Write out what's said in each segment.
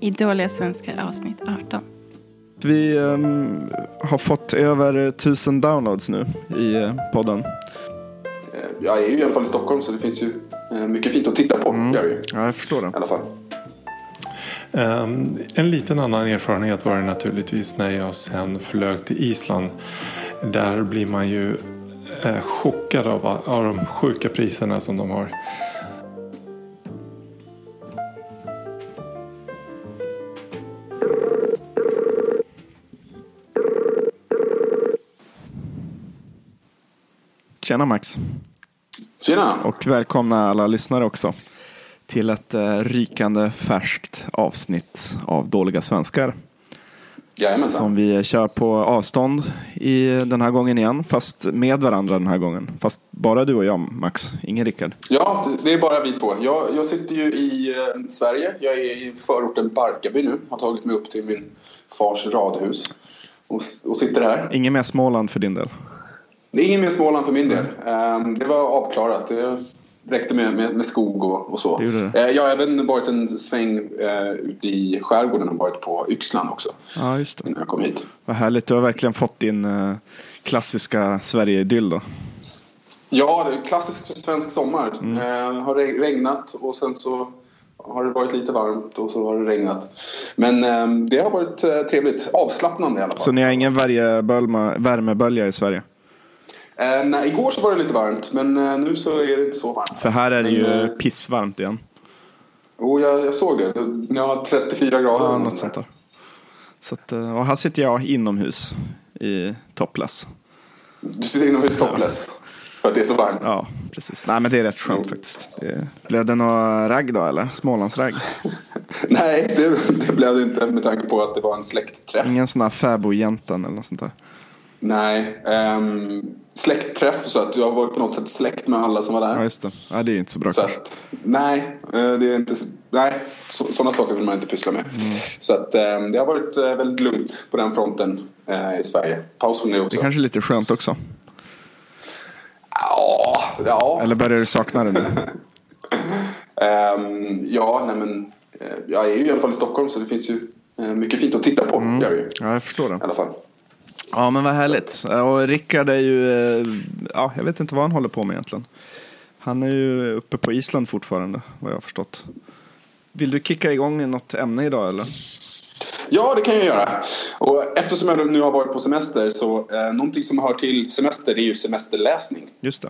i Dåliga Svenskar avsnitt 18. Vi um, har fått över tusen downloads nu i uh, podden. Jag är ju i alla fall i Stockholm så det finns ju uh, mycket fint att titta på. Mm. Ja, jag förstår det. I alla fall. Um, en liten annan erfarenhet var det naturligtvis när jag sen flög till Island. Där blir man ju uh, chockad av, av de sjuka priserna som de har. Tjena Max. Tjena. Och välkomna alla lyssnare också till ett uh, rykande färskt avsnitt av Dåliga Svenskar. Jajamensan. Som vi kör på avstånd i den här gången igen, fast med varandra den här gången. Fast bara du och jag, Max, ingen Rickard. Ja, det är bara vi två. Jag, jag sitter ju i eh, Sverige. Jag är i förorten Barkarby nu. Har tagit mig upp till min fars radhus och, och sitter här. Ingen mer Småland för din del? Det är ingen mer Småland för min del. Um, det var avklarat. Det räckte med, med, med skog och, och så. Det det. Uh, jag har även varit en sväng uh, ute i skärgården och varit på Yxland också. Ja, just det. Innan jag kom hit. Vad härligt. Du har verkligen fått din uh, klassiska Sverige-idyll då. Ja, det är klassisk svensk sommar. Mm. Uh, har regnat och sen så har det varit lite varmt och så har det regnat. Men um, det har varit trevligt. Avslappnande i alla fall. Så ni har ingen värmebölja i Sverige? Eh, nej, igår så var det lite varmt, men eh, nu så är det inte så varmt. För här är det ju men, eh, pissvarmt igen. Jo, jag, jag såg det. Ni har 34 grader. Ja, något sånt där. Så att, och här sitter jag inomhus i topless. Du sitter inomhus topless? För att det är så varmt? Ja, precis. Nej, men det är rätt skönt jo. faktiskt. Det... Blev det någon ragg då, eller? Smålandsragg? Nej, det, det blev det inte med tanke på att det var en släktträff. Ingen sån här fäbodjäntan eller något sånt där? Nej, um, släktträff så att jag var på något sätt släkt med alla som var där. Ja, just det. Ja, det är inte så bra så att, Nej, det är inte, nej så, sådana saker vill man inte pyssla med. Mm. Så att um, det har varit uh, väldigt lugnt på den fronten i Sverige. Paus det också. Det är kanske är lite skönt också. Ja, ja. Eller börjar du sakna det nu? um, ja, nej men jag är ju i alla fall i Stockholm så det finns ju mycket fint att titta på. Mm. Det ju. Ja, jag förstår det. I alla fall. Ja men vad härligt. Och Rickard är ju, ja jag vet inte vad han håller på med egentligen. Han är ju uppe på Island fortfarande vad jag har förstått. Vill du kicka igång något ämne idag eller? Ja, det kan jag göra. Och eftersom jag nu har varit på semester så eh, någonting som hör till semester är ju semesterläsning. Just det.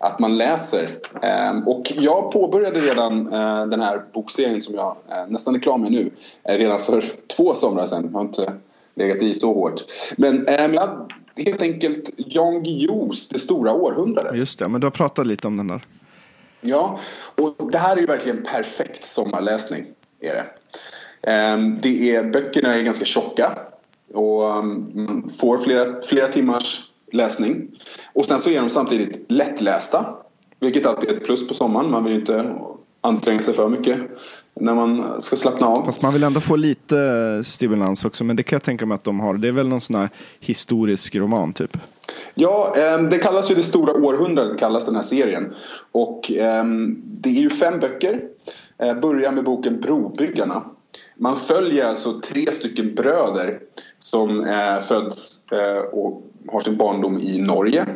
Att man läser. Eh, och jag påbörjade redan eh, den här bokserien som jag eh, nästan är klar med nu. Eh, redan för två somrar sedan. Jag har inte legat i så hårt. Men jag, helt enkelt Jan Guillous Det stora århundradet. Just det, men du har pratat lite om den där. Ja, och det här är ju verkligen perfekt sommarläsning. Är det. Um, det är, böckerna är ganska tjocka och um, man får flera, flera timmars läsning. Och sen så är de samtidigt lättlästa. Vilket alltid är ett plus på sommaren. Man vill inte anstränga sig för mycket när man ska slappna av. Fast man vill ändå få lite stimulans också. Men det kan jag tänka mig att de har. Det är väl någon sån här historisk roman typ? Ja, det kallas ju Det stora århundradet kallas den här serien. Och det är ju fem böcker. Börjar med boken Brobyggarna. Man följer alltså tre stycken bröder som föds och har sin barndom i Norge.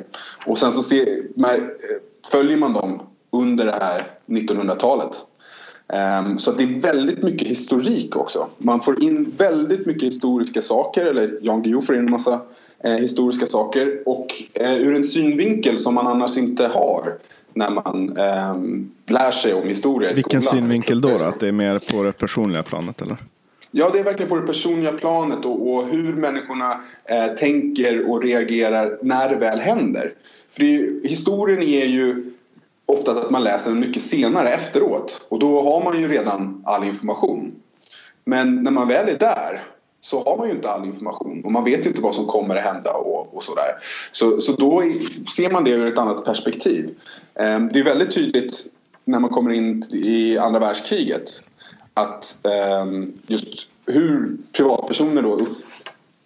Och sen så ser, följer man dem under det här 1900-talet. Um, så det är väldigt mycket historik också. Man får in väldigt mycket historiska saker, eller Jan Guillou får in en massa eh, historiska saker och eh, ur en synvinkel som man annars inte har när man eh, lär sig om historia i Vilken skolan. synvinkel då, då? Att det är mer på det personliga planet eller? Ja, det är verkligen på det personliga planet och, och hur människorna eh, tänker och reagerar när det väl händer. För ju, historien är ju oftast att man läser den mycket senare efteråt och då har man ju redan all information. Men när man väl är där så har man ju inte all information och man vet ju inte vad som kommer att hända och, och sådär. Så, så då ser man det ur ett annat perspektiv. Ehm, det är väldigt tydligt när man kommer in i andra världskriget att ehm, just hur privatpersoner då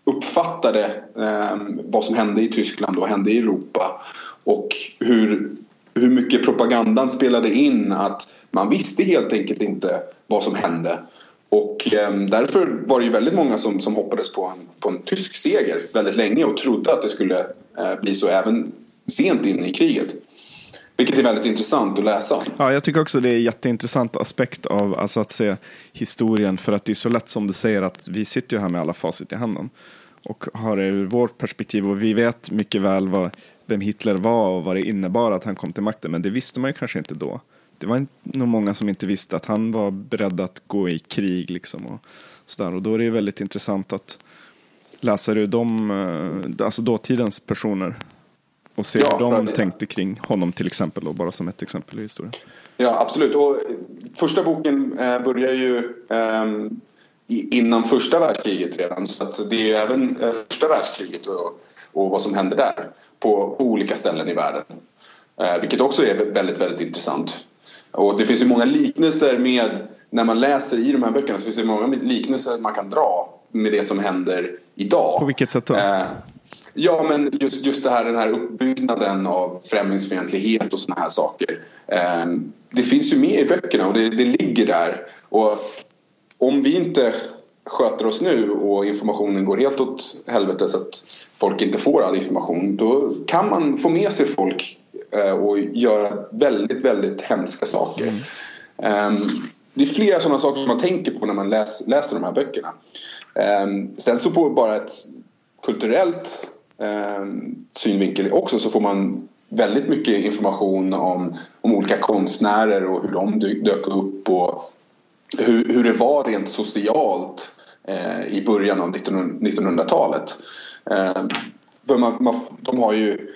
uppfattade ehm, vad som hände i Tyskland och hände i Europa och hur hur mycket propagandan spelade in att man visste helt enkelt inte vad som hände. Och eh, därför var det ju väldigt många som, som hoppades på en, på en tysk seger väldigt länge och trodde att det skulle eh, bli så även sent in i kriget. Vilket är väldigt intressant att läsa om. Ja, jag tycker också det är en jätteintressant aspekt av alltså, att se historien. För att det är så lätt som du säger att vi sitter ju här med alla facit i handen. Och har det ur vårt perspektiv och vi vet mycket väl vad, vem Hitler var och vad det innebar att han kom till makten. Men det visste man ju kanske inte då. Det var nog många som inte visste att han var beredd att gå i krig liksom. Och, sådär. och då är det ju väldigt intressant att läsa ur de, eh, alltså dåtidens personer och se Ja, hur de att- tänkte kring honom till exempel, då, bara som ett exempel i historien. Ja, absolut. Och eh, första boken eh, börjar ju i, innan första världskriget redan. Så det är ju även eh, första världskriget och, och vad som händer där på, olika ställen i världen. Eh, vilket också är väldigt, väldigt intressant. Och det finns ju många liknelser med, när man läser i de här böckerna så finns det många liknelser man kan dra med det som händer idag. På vilket sätt då? Eh, Ja, men just, just det här, den här uppbyggnaden av främlingsfientlighet och såna här saker. Eh, det finns ju med i böckerna och det, det ligger där. Och om vi inte sköter oss nu och informationen går helt åt helvete så att folk inte får all information då kan man få med sig folk eh, och göra väldigt, väldigt hemska saker. Eh, det är flera sådana saker som man tänker på när man läs, läser de här böckerna. Eh, sen så på bara ett kulturellt eh, synvinkel också så får man väldigt mycket information om, om olika konstnärer och hur de dök upp och hur, hur det var rent socialt eh, i början av 1900 1900-talet. Eh, för man, man, de har ju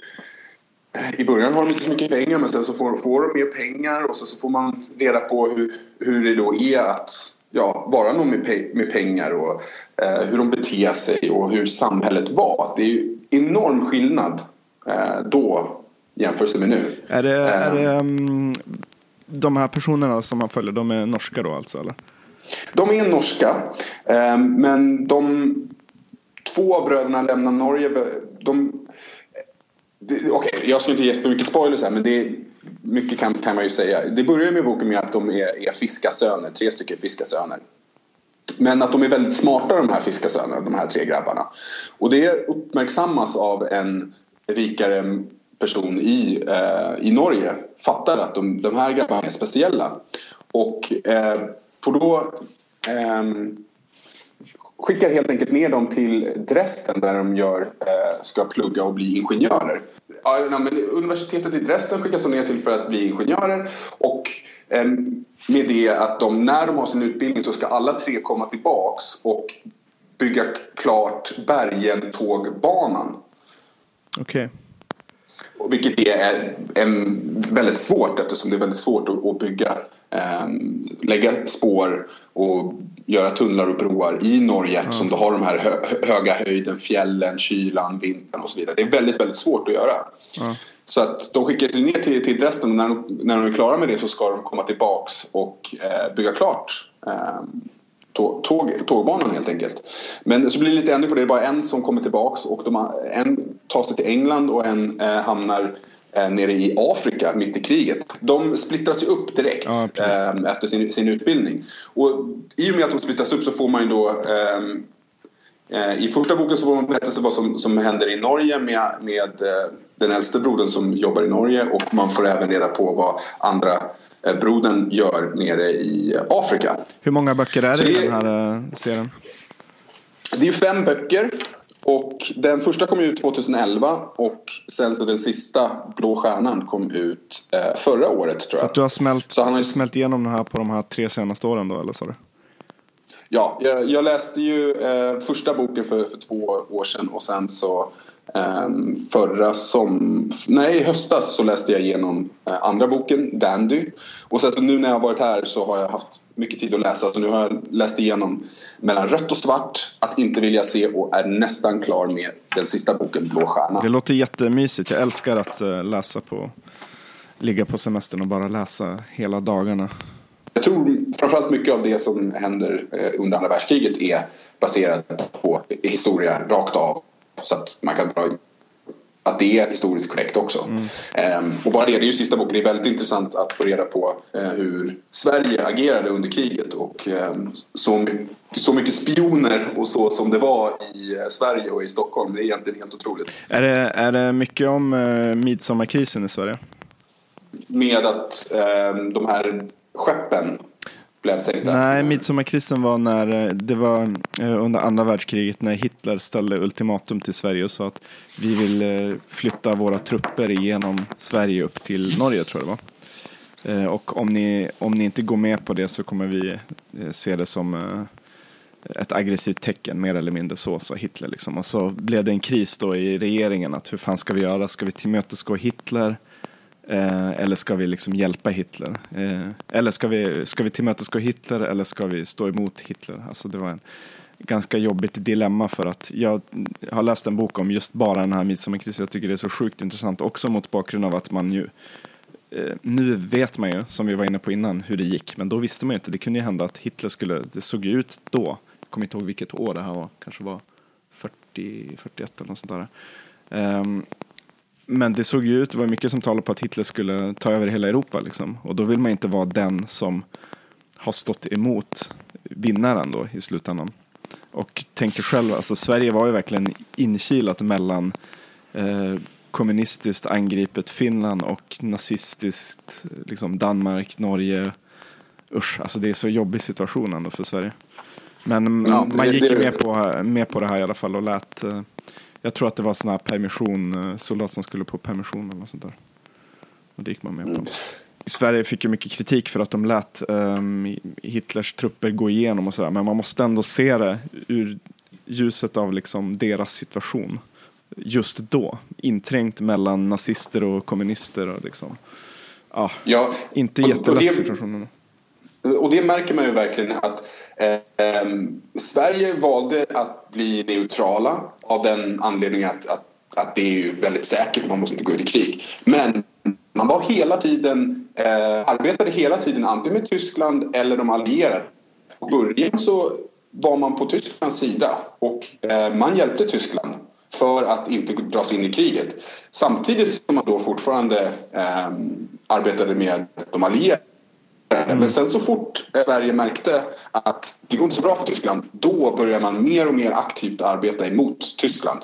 i början har de inte så mycket pengar men sen så får, får de mer pengar och så, så får man reda på hur, hur det då är att ja, vara någon med, pe med pengar och eh, hur de beter sig och hur samhället var. Det är ju enorm skillnad eh, då jämfört med nu. Är det, är det mm, de här personerna som man följer, de är norska då alltså? Eller? De är norska, eh, men de två av bröderna lämnar Norge. De, Okej, jag ska inte ge för mycket spoilers här, men det är, mycket kan, kan man ju säga. Det börjar med boken med att de är, är fiskasöner, tre stycken fiskasöner. Men att de är väldigt smarta de här fiskasönerna, de här tre grabbarna. Och det uppmärksammas av en rikare person i, eh, i Norge. Fattar att de, de här grabbarna är speciella. Och eh, på då ehm, skickar helt enkelt ner dem till Dresden där de gör, eh, ska plugga och bli ingenjörer. Ja, men universitetet i Dresden skickas de ner till för att bli ingenjörer och eh, med det att de, när de har sin utbildning så ska alla tre komma tillbaks och bygga klart Bergen-tågbanan. Okej. Okay. Vilket är en, väldigt svårt eftersom det är väldigt svårt att, att bygga, eh, lägga spår och göra tunnlar och broar i Norge eftersom du har de här hö, höga höjden, fjällen, kylan, vintern och så vidare. Det är väldigt, väldigt svårt att göra. Så att de skickas ner till, till Dresden och när när de är klara med det så ska de komma tillbaks och eh, bygga klart eh, tåg, tågbanan helt enkelt. Men så blir det lite ändring på det. Det är bara en som kommer tillbaks och de en tar sig till England och en eh, hamnar eh, nere i Afrika mitt i kriget. De splittras ju upp direkt Ja, eh, efter sin, sin utbildning. Och i och med att de splittras upp så får man ju då ehm, Eh, I första boken så får man berättelse vad som, som händer i Norge med, med eh, den äldste brodern som jobbar i Norge och man får även reda på vad andra eh, brodern gör nere i Afrika. Hur många böcker är Så det i det- den här eh, serien? Det är fem böcker och den första kom ut 2011 och sen så den sista, Blå stjärnan, kom ut eh, förra året tror Så jag. att du har smält, Så han har smält igenom den här på de här tre senaste åren då, eller så? Ja, jag, jag läste ju eh, första boken för, för två år sedan och sen så eh, förra som... Nej, i höstas så läste jag igenom eh, andra boken, Dandy. Och sen så nu när jag har varit här så har jag haft mycket tid att läsa. Så nu har jag läst igenom Mellan rött och svart, Att inte vilja se och är nästan klar med den sista boken, Blå stjärna. Det låter jättemysigt. Jag älskar att eh, läsa på, ligga på semestern och bara läsa hela dagarna. Jag tror framförallt mycket av det som händer eh, under andra världskriget är baserat på historia rakt av. Så att man kan dra att det är historiskt korrekt också. Mm. Ehm, och bara det, det är ju sista boken, det är väldigt intressant att få reda på eh, hur Sverige agerade under kriget och eh, så, mycket, så mycket spioner och så som det var i eh, Sverige och i Stockholm. Det är egentligen helt otroligt. Är det, är det mycket om eh, midsommarkrisen i Sverige? Med att eh, de här skeppen blev sänkta? Nej, midsommarkrisen var när eh, det var eh, under andra världskriget när Hitler ställde ultimatum till Sverige och sa att vi vill eh, flytta våra trupper genom Sverige upp till Norge tror jag det var. Och om ni, om ni inte går med på det så kommer vi se det som ett aggressivt tecken, mer eller mindre så, sa Hitler. Liksom. Och så blev det en kris då i regeringen, att hur fan ska vi göra? Ska vi tillmötesgå Hitler? Eh, eller ska vi liksom hjälpa Hitler? Eh, eller ska vi, ska vi tillmötesgå Hitler eller ska vi stå emot Hitler? Alltså det var en ganska jobbigt dilemma för att jag har läst en bok om just bara den här midsommarkrisen. Jag tycker det är så sjukt intressant också mot bakgrund av att man ju eh, nu vet man ju, som vi var inne på innan, hur det gick. Men då visste man ju inte. Det kunde ju hända att Hitler skulle, det såg ju ut då, jag kommer inte ihåg vilket år det här var, kanske var 40, 41 eller något sånt där. Um, men det såg ju ut, det var mycket som talade på att Hitler skulle ta över hela Europa. Liksom. Och då vill man inte vara den som har stått emot vinnaren då i slutändan. Och tänker själv, alltså Sverige var ju verkligen inkilat mellan eh, kommunistiskt angripet Finland och nazistiskt liksom Danmark, Norge. Usch, alltså det är så jobbig situation ändå för Sverige. Men ja, man gick ju med på, med på det här i alla fall och lät eh, jag tror att det var sån här permission, eh, soldat som skulle på permission eller något sånt där. Och det gick man med på. Mm. Sverige fick ju mycket kritik för att de lät um, Hitlers trupper gå igenom och sådär. Men man måste ändå se det ur ljuset av liksom deras situation. Just då. Inträngt mellan nazister och kommunister. Och liksom. ah, ja, inte jättelätt situationen. Och det märker man ju verkligen att eh, Sverige valde att bli neutrala av den anledningen att, att, att det är ju väldigt säkert, man måste inte gå ut i krig. Men man var hela tiden, eh, arbetade hela tiden antingen med Tyskland eller de allierade. I början så var man på Tysklands sida och eh, man hjälpte Tyskland för att inte dras in i kriget. Samtidigt som man då fortfarande eh, arbetade med de allierade Mm. Men sen så fort Sverige märkte att det går inte så bra för Tyskland då började man mer och mer aktivt arbeta emot Tyskland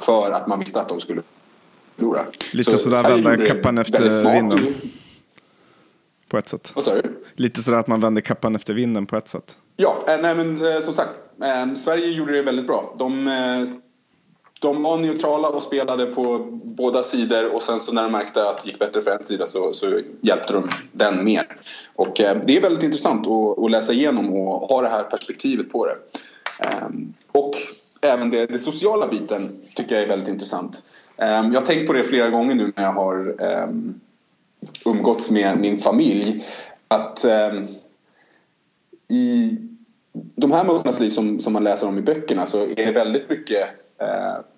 för att man visste att de skulle förlora. Lite så sådär vända kappan efter vinden. På ett sätt. Vad sa du? Lite sådär att man vänder kappan efter vinden på ett sätt. Ja, eh, nej men eh, som sagt. Eh, Sverige gjorde det väldigt bra. De de var neutrala och spelade på båda sidor och sen så när de märkte att det gick bättre för en sida så, så hjälpte de den mer. Och eh, det är väldigt intressant att, att, läsa igenom och ha det här perspektivet på det. Eh, och även det, det, sociala biten tycker jag är väldigt intressant. Eh, jag har tänkt på det flera gånger nu när jag har ehm, umgåtts med min familj. Att ehm, i de här människornas liv som, som man läser om i böckerna så är det väldigt mycket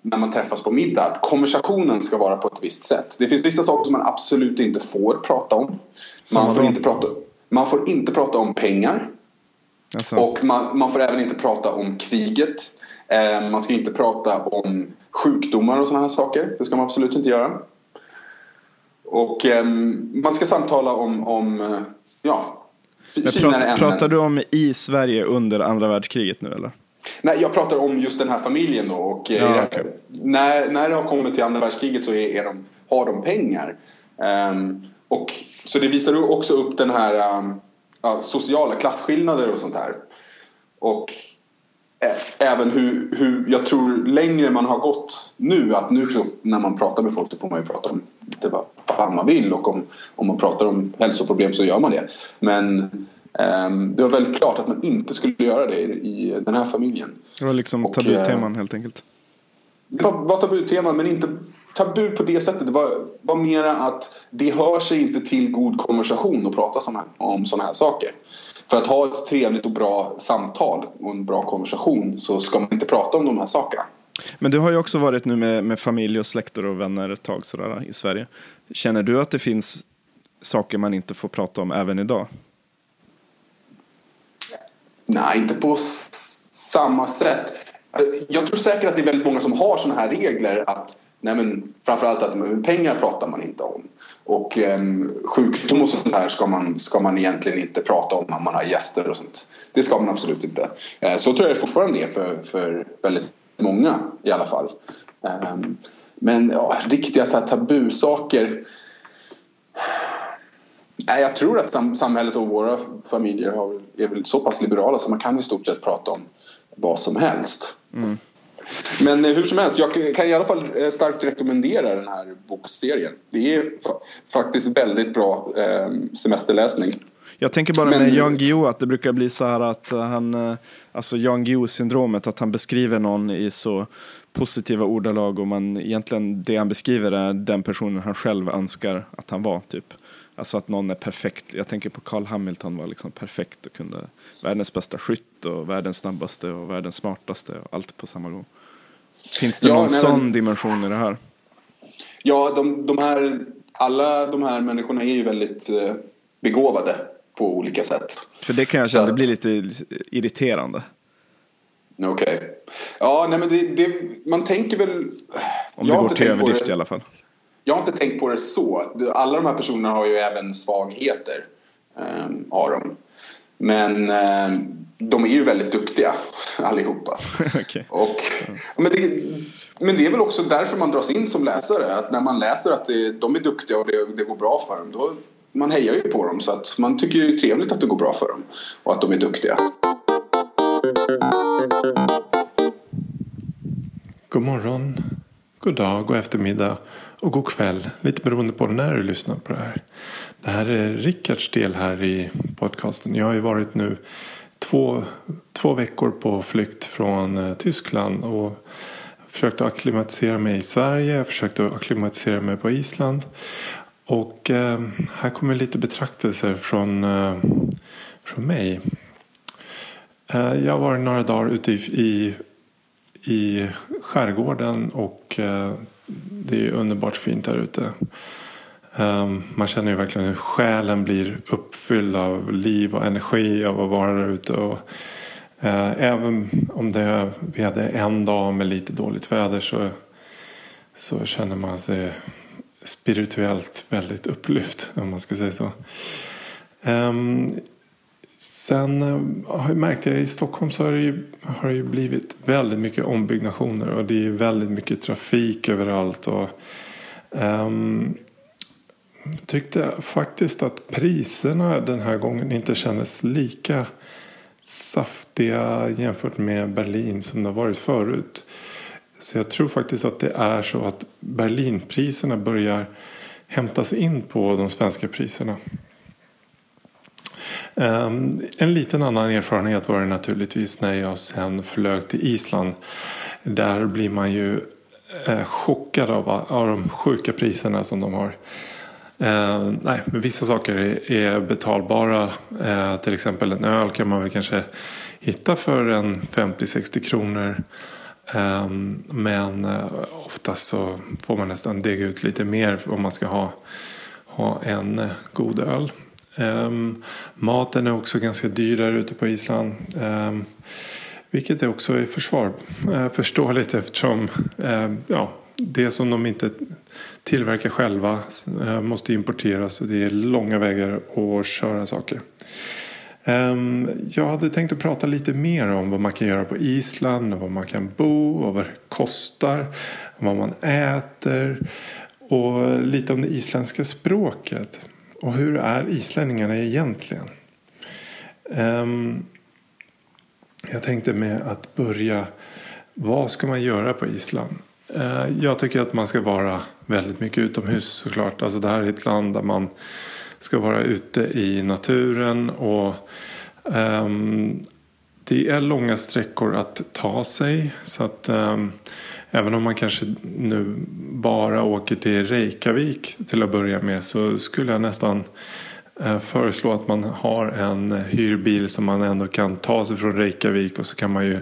när man träffas på middag att konversationen ska vara på ett visst sätt. Det finns vissa saker som man absolut inte får prata om. Man får, inte prata, man får inte prata om pengar. Alltså. Och man, man, får även inte prata om kriget. Eh, man ska inte prata om sjukdomar och sådana här saker. Det ska man absolut inte göra. Och eh, man ska samtala om, om eh, ja, finare ämnen. Pratar du om i Sverige under andra världskriget nu eller? Nej, jag pratar om just den här familjen då. Och eh, ja, okay. när, när det har kommit till andra världskriget så är, är de, har de pengar. Um, och, så det visar också upp den här um, ja, sociala klasskillnader och sånt här. Och ä, även hur, hur jag tror längre man har gått nu att nu så, när man pratar med folk så får man ju prata om lite vad fan man vill och om, om man pratar om hälsoproblem så gör man det. Men det var väldigt klart att man inte skulle göra det i den här familjen. Det var liksom tabuteman eh, helt enkelt. Det var, var tabuteman men inte tabu på det sättet. Det var, var mera att det hör sig inte till god konversation att prata som, om sådana här saker. För att ha ett trevligt och bra samtal och en bra konversation så ska man inte prata om de här sakerna. Men du har ju också varit nu med, med familj och släkter och vänner ett tag sådär i Sverige. Känner du att det finns saker man inte får prata om även idag? Nej, inte på samma sätt. Alltså, jag tror säkert att det är väldigt många som har sådana här regler att nej men framförallt att pengar pratar man inte om. Och eh, sjukdom och sånt här ska man, ska man egentligen inte prata om när man har gäster och sånt. Det ska man absolut inte. Eh, så tror jag det fortfarande är för, för väldigt många i alla fall. Eh, men ja, riktiga så här tabusaker. Jag tror att samhället och våra familjer har, är väl så pass liberala så man kan i stort sett prata om vad som helst. Mm. Men hur som helst, jag kan i alla fall eh, starkt rekommendera den här bokserien. Det är faktiskt väldigt bra eh, semesterläsning. Jag tänker bara Men... med Jan Guillou att det brukar bli så här att han, eh, alltså Jan Guillou-syndromet, att han beskriver någon i så positiva ordalag och man egentligen det han beskriver är den personen han själv önskar att han var typ. Alltså att någon är perfekt. Jag tänker på Carl Hamilton var liksom perfekt och kunde världens bästa skytt och världens snabbaste och världens smartaste och allt på samma gång. Finns det ja, någon nej, sån men... dimension i det här? Ja, de, de här, alla de här människorna är ju väldigt eh, begåvade på olika sätt. För det kan jag känna, det blir lite irriterande. Okej. Okay. Ja, nej men det, det, man tänker väl... Om det går till överdrift i alla fall. Jag har inte tänkt på det så. Alla de här personerna har ju även svagheter. Eh, har Men eh, de är ju väldigt duktiga allihopa. okay. och, men, det, men det är väl också därför man dras in som läsare. Att när man läser att det, de är duktiga och det, det går bra för dem. Då, man hejar ju på dem så att man tycker det är trevligt att det går bra för dem. Och att de är duktiga. God morgon, god dag, god eftermiddag och god kväll. Lite beroende på när du lyssnar på det här. Det här är Rickards del här i podcasten. Jag har ju varit nu två, två veckor på flykt från eh, Tyskland och försökt att acklimatisera mig i Sverige. Jag försökte att acklimatisera mig på Island. Och eh, här kommer lite betraktelser från, eh, från mig. Eh, jag har varit några dagar ute i, i, i skärgården och eh, det är ju underbart fint där ute. Um, man känner ju verkligen hur själen blir uppfylld av liv och energi av att vara där ute. Och, uh, även om det, vi hade en dag med lite dåligt väder så, så känner man sig spirituellt väldigt upplyft om man ska säga så. Um, sen eh, märkte jag i Stockholm så har det, ju, har det ju blivit väldigt mycket ombyggnationer och det är väldigt mycket trafik överallt. Och, um, jag tyckte faktiskt att priserna den här gången inte kändes lika saftiga jämfört med Berlin som det har varit förut. Så jag tror faktiskt att det är så att Berlinpriserna börjar hämtas in på de svenska priserna. Ehm, en liten annan erfarenhet var det naturligtvis när jag sen flög till Island. Där blir man ju eh, chockad av, av de sjuka priserna som de har. Eh, nej, men vissa saker är, betalbara. Eh, till exempel en öl kan man väl kanske hitta för en 50-60 kronor. Eh, men eh, oftast så får man nästan dega ut lite mer om man ska ha, ha en eh, god öl. Um, maten är också ganska dyr där ute på Island. Um, vilket är också är försvar, uh, förståeligt eftersom uh, ja, det som de inte tillverkar själva uh, måste importeras och det är långa vägar att köra saker. Um, jag hade tänkt att prata lite mer om vad man kan göra på Island, och var man kan bo och vad det kostar, vad man äter och lite om det isländska språket. Och hur är islänningarna egentligen? Um, jag tänkte med att börja. Vad ska man göra på Island? Uh, jag tycker att man ska vara väldigt mycket utomhus såklart. Alltså det här är ett land där man ska vara ute i naturen. och um, Det är långa sträckor att ta sig. så att um, Även om man kanske nu bara åker till Reykjavik till att börja med så skulle jag nästan eh, föreslå att man har en hyrbil som man ändå kan ta sig från Reykjavik och så kan man ju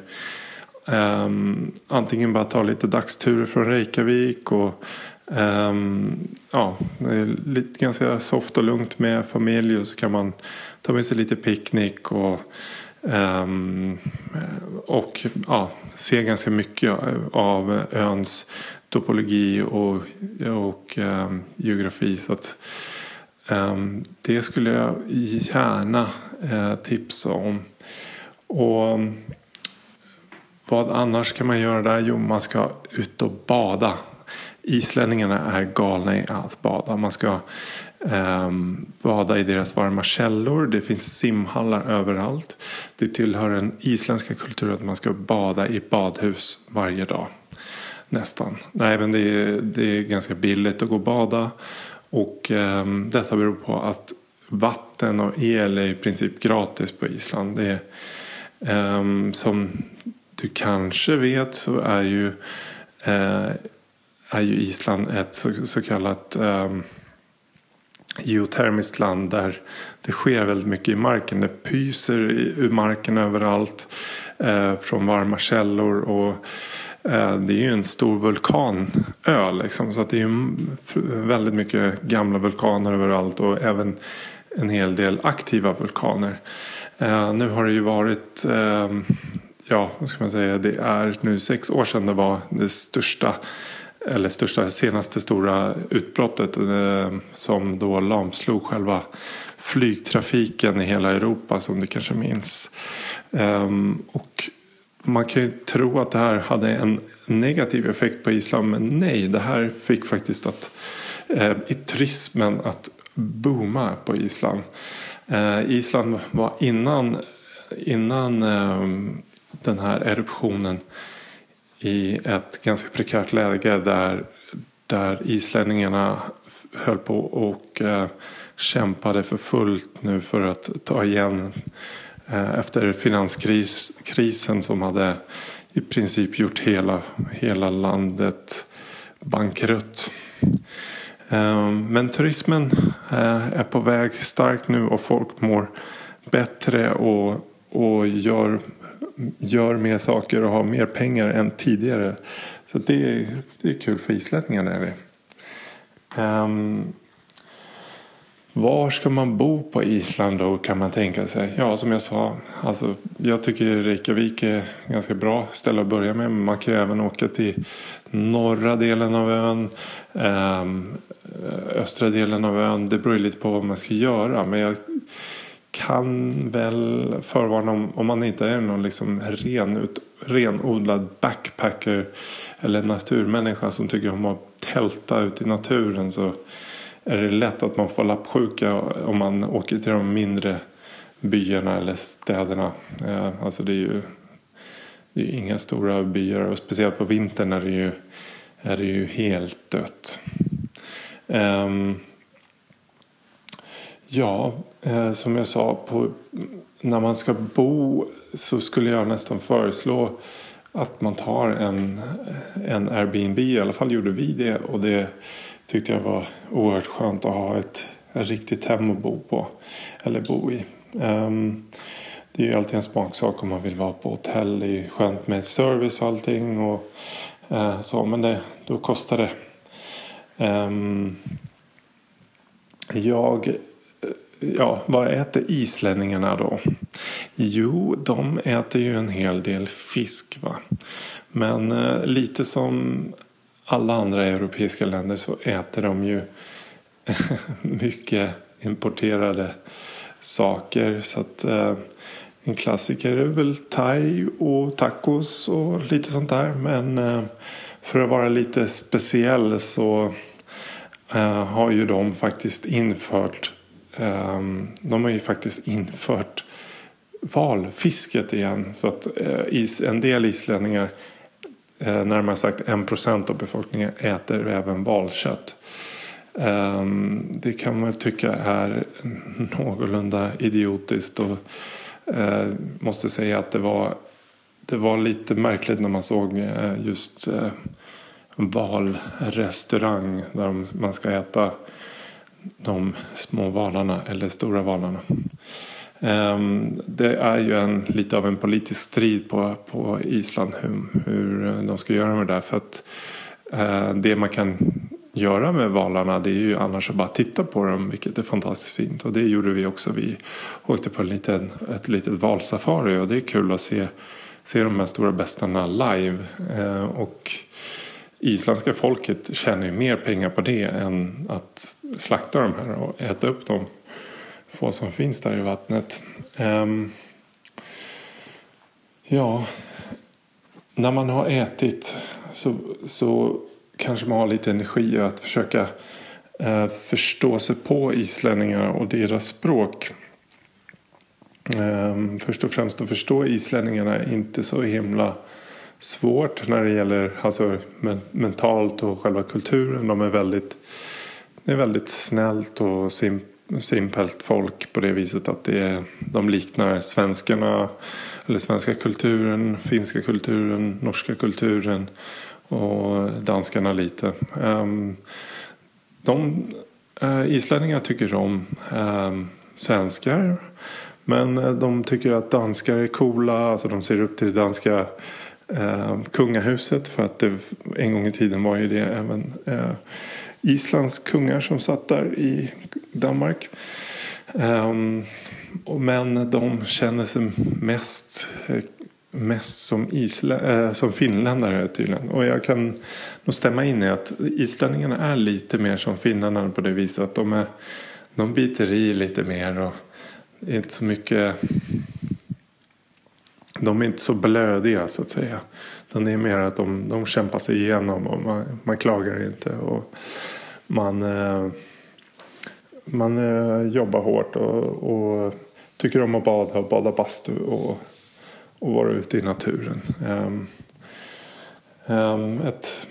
um, antingen bara ta lite dagsturer från Reykjavik och um, ja, det är lite, ganska soft och lugnt med familj och så kan man ta med sig lite picknick och Um, och ja, ser ganska mycket av öns topologi och, och um, geografi. Så att, um, det skulle jag gärna uh, tipsa om. Och vad annars kan man göra där? Jo, man ska ut och bada. Islänningarna är galna i att bada. Man ska Ehm, bada i deras varma källor. Det finns simhallar överallt. Det tillhör den isländska kulturen att man ska bada i badhus varje dag. Nästan. Nej, men det är, det är ganska billigt att gå och bada. Och um, detta beror på att vatten och el är i princip gratis på Island. Det är, um, som du kanske vet så är ju, uh, är ju Island ett så, så kallat um, geotermiskt land där det sker väldigt mycket i marken. Det pyser ur marken överallt eh, från varma källor. och eh, Det är ju en stor vulkanö liksom, så att det är väldigt mycket gamla vulkaner överallt och även en hel del aktiva vulkaner. Eh, nu har det ju varit eh, ja, vad ska man säga, det är nu sex år sedan det var det största eller största senaste stora utbrottet eh, som då lamslog själva flygtrafiken i hela Europa som du kanske minns. Ehm, och man kan ju tro att det här hade en negativ effekt på Island men nej, det här fick faktiskt att, eh, i turismen att booma på Island. Eh, Island var innan, innan ehm, den här eruptionen i ett ganska prekärt läge där, där islänningarna höll på och eh, kämpade för fullt nu för att ta igen eh, efter finanskrisen som hade i princip gjort hela, hela landet bankrutt. Eh, men turismen eh, är på väg starkt nu och folk mår bättre och, och gör gör mer saker och har mer pengar än tidigare. Så det är, det är kul för islänningarna. Är det. Um, var ska man bo på Island då kan man tänka sig? Ja, som jag sa, alltså, jag tycker Reykjavik är ett ganska bra ställe att börja med. Men man kan ju även åka till norra delen av ön, um, östra delen av ön. Det beror lite på vad man ska göra. Men jag kan väl förvarna om, om man inte är någon liksom renut, renodlad backpacker eller naturmänniska som tycker om att tälta ut i naturen så är det lätt att man får lappsjuka om man åker till de mindre byarna eller städerna. Eh, alltså det är ju det är inga stora byar och speciellt på vintern är det ju, är det ju helt dött. Um, Ja, eh, som jag sa, på, när man ska bo så skulle jag nästan föreslå att man tar en, en Airbnb. I alla fall gjorde vi det och det tyckte jag var oerhört skönt att ha ett, ett riktigt hem att bo på. Eller bo i. Um, det är ju alltid en smaksak om man vill vara på hotell. Det är skönt med service och allting. Och, uh, så, men det, då kostar det. Um, jag ja, vad äter islänningarna då? Jo, de äter ju en hel del fisk. va. Men eh, lite som alla andra europeiska länder så äter de ju mycket importerade saker. Så att eh, en klassiker är väl thai och tacos och lite sånt där. Men eh, för att vara lite speciell så eh, har ju de faktiskt infört Ehm, de har ju faktiskt infört valfisket igen. Så att eh, en del islänningar, eh, närmare sagt en procent av befolkningen, äter även valkött. Ehm, det kan man tycka är någorlunda idiotiskt och eh, måste säga att det var, det var lite märkligt när man såg just valrestaurang där man ska äta de små valarna eller stora valarna. Ehm, det är ju en, lite av en politisk strid på, på Island hur, hur de ska göra med det där. För att eh, det man kan göra med valarna det är ju annars att bara titta på dem vilket är fantastiskt fint. Och det gjorde vi också. Vi åkte på en liten, ett litet valsafari och det är kul att se, se de här stora bästarna live. Eh, och isländska folket tjänar ju mer pengar på det än att slakta de här och äta upp de få som finns där i vattnet. Um, ja, när man har ätit så, så kanske man har lite energi att försöka uh, förstå sig på islänningar och deras språk. Um, först och främst att förstå islänningarna är inte så himla svårt när det gäller alltså, men, mentalt och själva kulturen. De är väldigt, det är väldigt snällt och sim, simpelt folk på det viset att det är, de liknar svenskarna eller svenska kulturen, finska kulturen, norska kulturen och danskarna lite. Um, de uh, islänningar tycker om um, svenskar. Men eh, de tycker att danskar är coola. Alltså de ser upp till det danska ehm, kungahuset. För att det, en gång i tiden var ju det även eh, Islands kungar som satt där i Danmark. Ehm, men de känner sig mest eh, mest som, isla, äh, som finländare tydligen. Och jag kan nog stämma in i att islänningarna är lite mer som finnarna på det viset att de, är, de biter i lite mer och är inte så mycket de är inte så blödiga så att säga. Utan det är mer att de, de kämpar sig igenom och man, man klagar inte. Och man eh, man eh, jobbar hårt och, och, tycker om att bada och bada bastu. Och, och vara ute i naturen. Um, um, ett,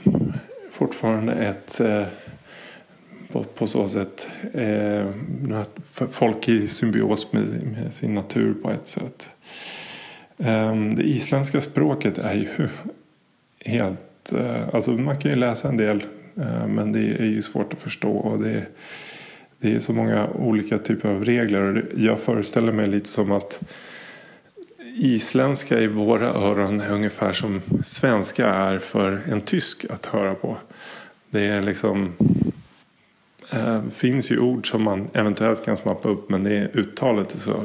fortfarande ett eh, på, på, så sätt eh, folk i symbios med, med, sin natur på ett sätt. Ehm, det isländska språket är ju helt... Eh, alltså man kan ju läsa en del eh, men det är ju svårt att förstå. Och det, det är så många olika typer av regler. Jag föreställer mig lite som att isländska i våra öron är ungefär som svenska är för en tysk att höra på. Det är liksom äh, finns ju ord som man eventuellt kan snappa upp men det är, uttalet är så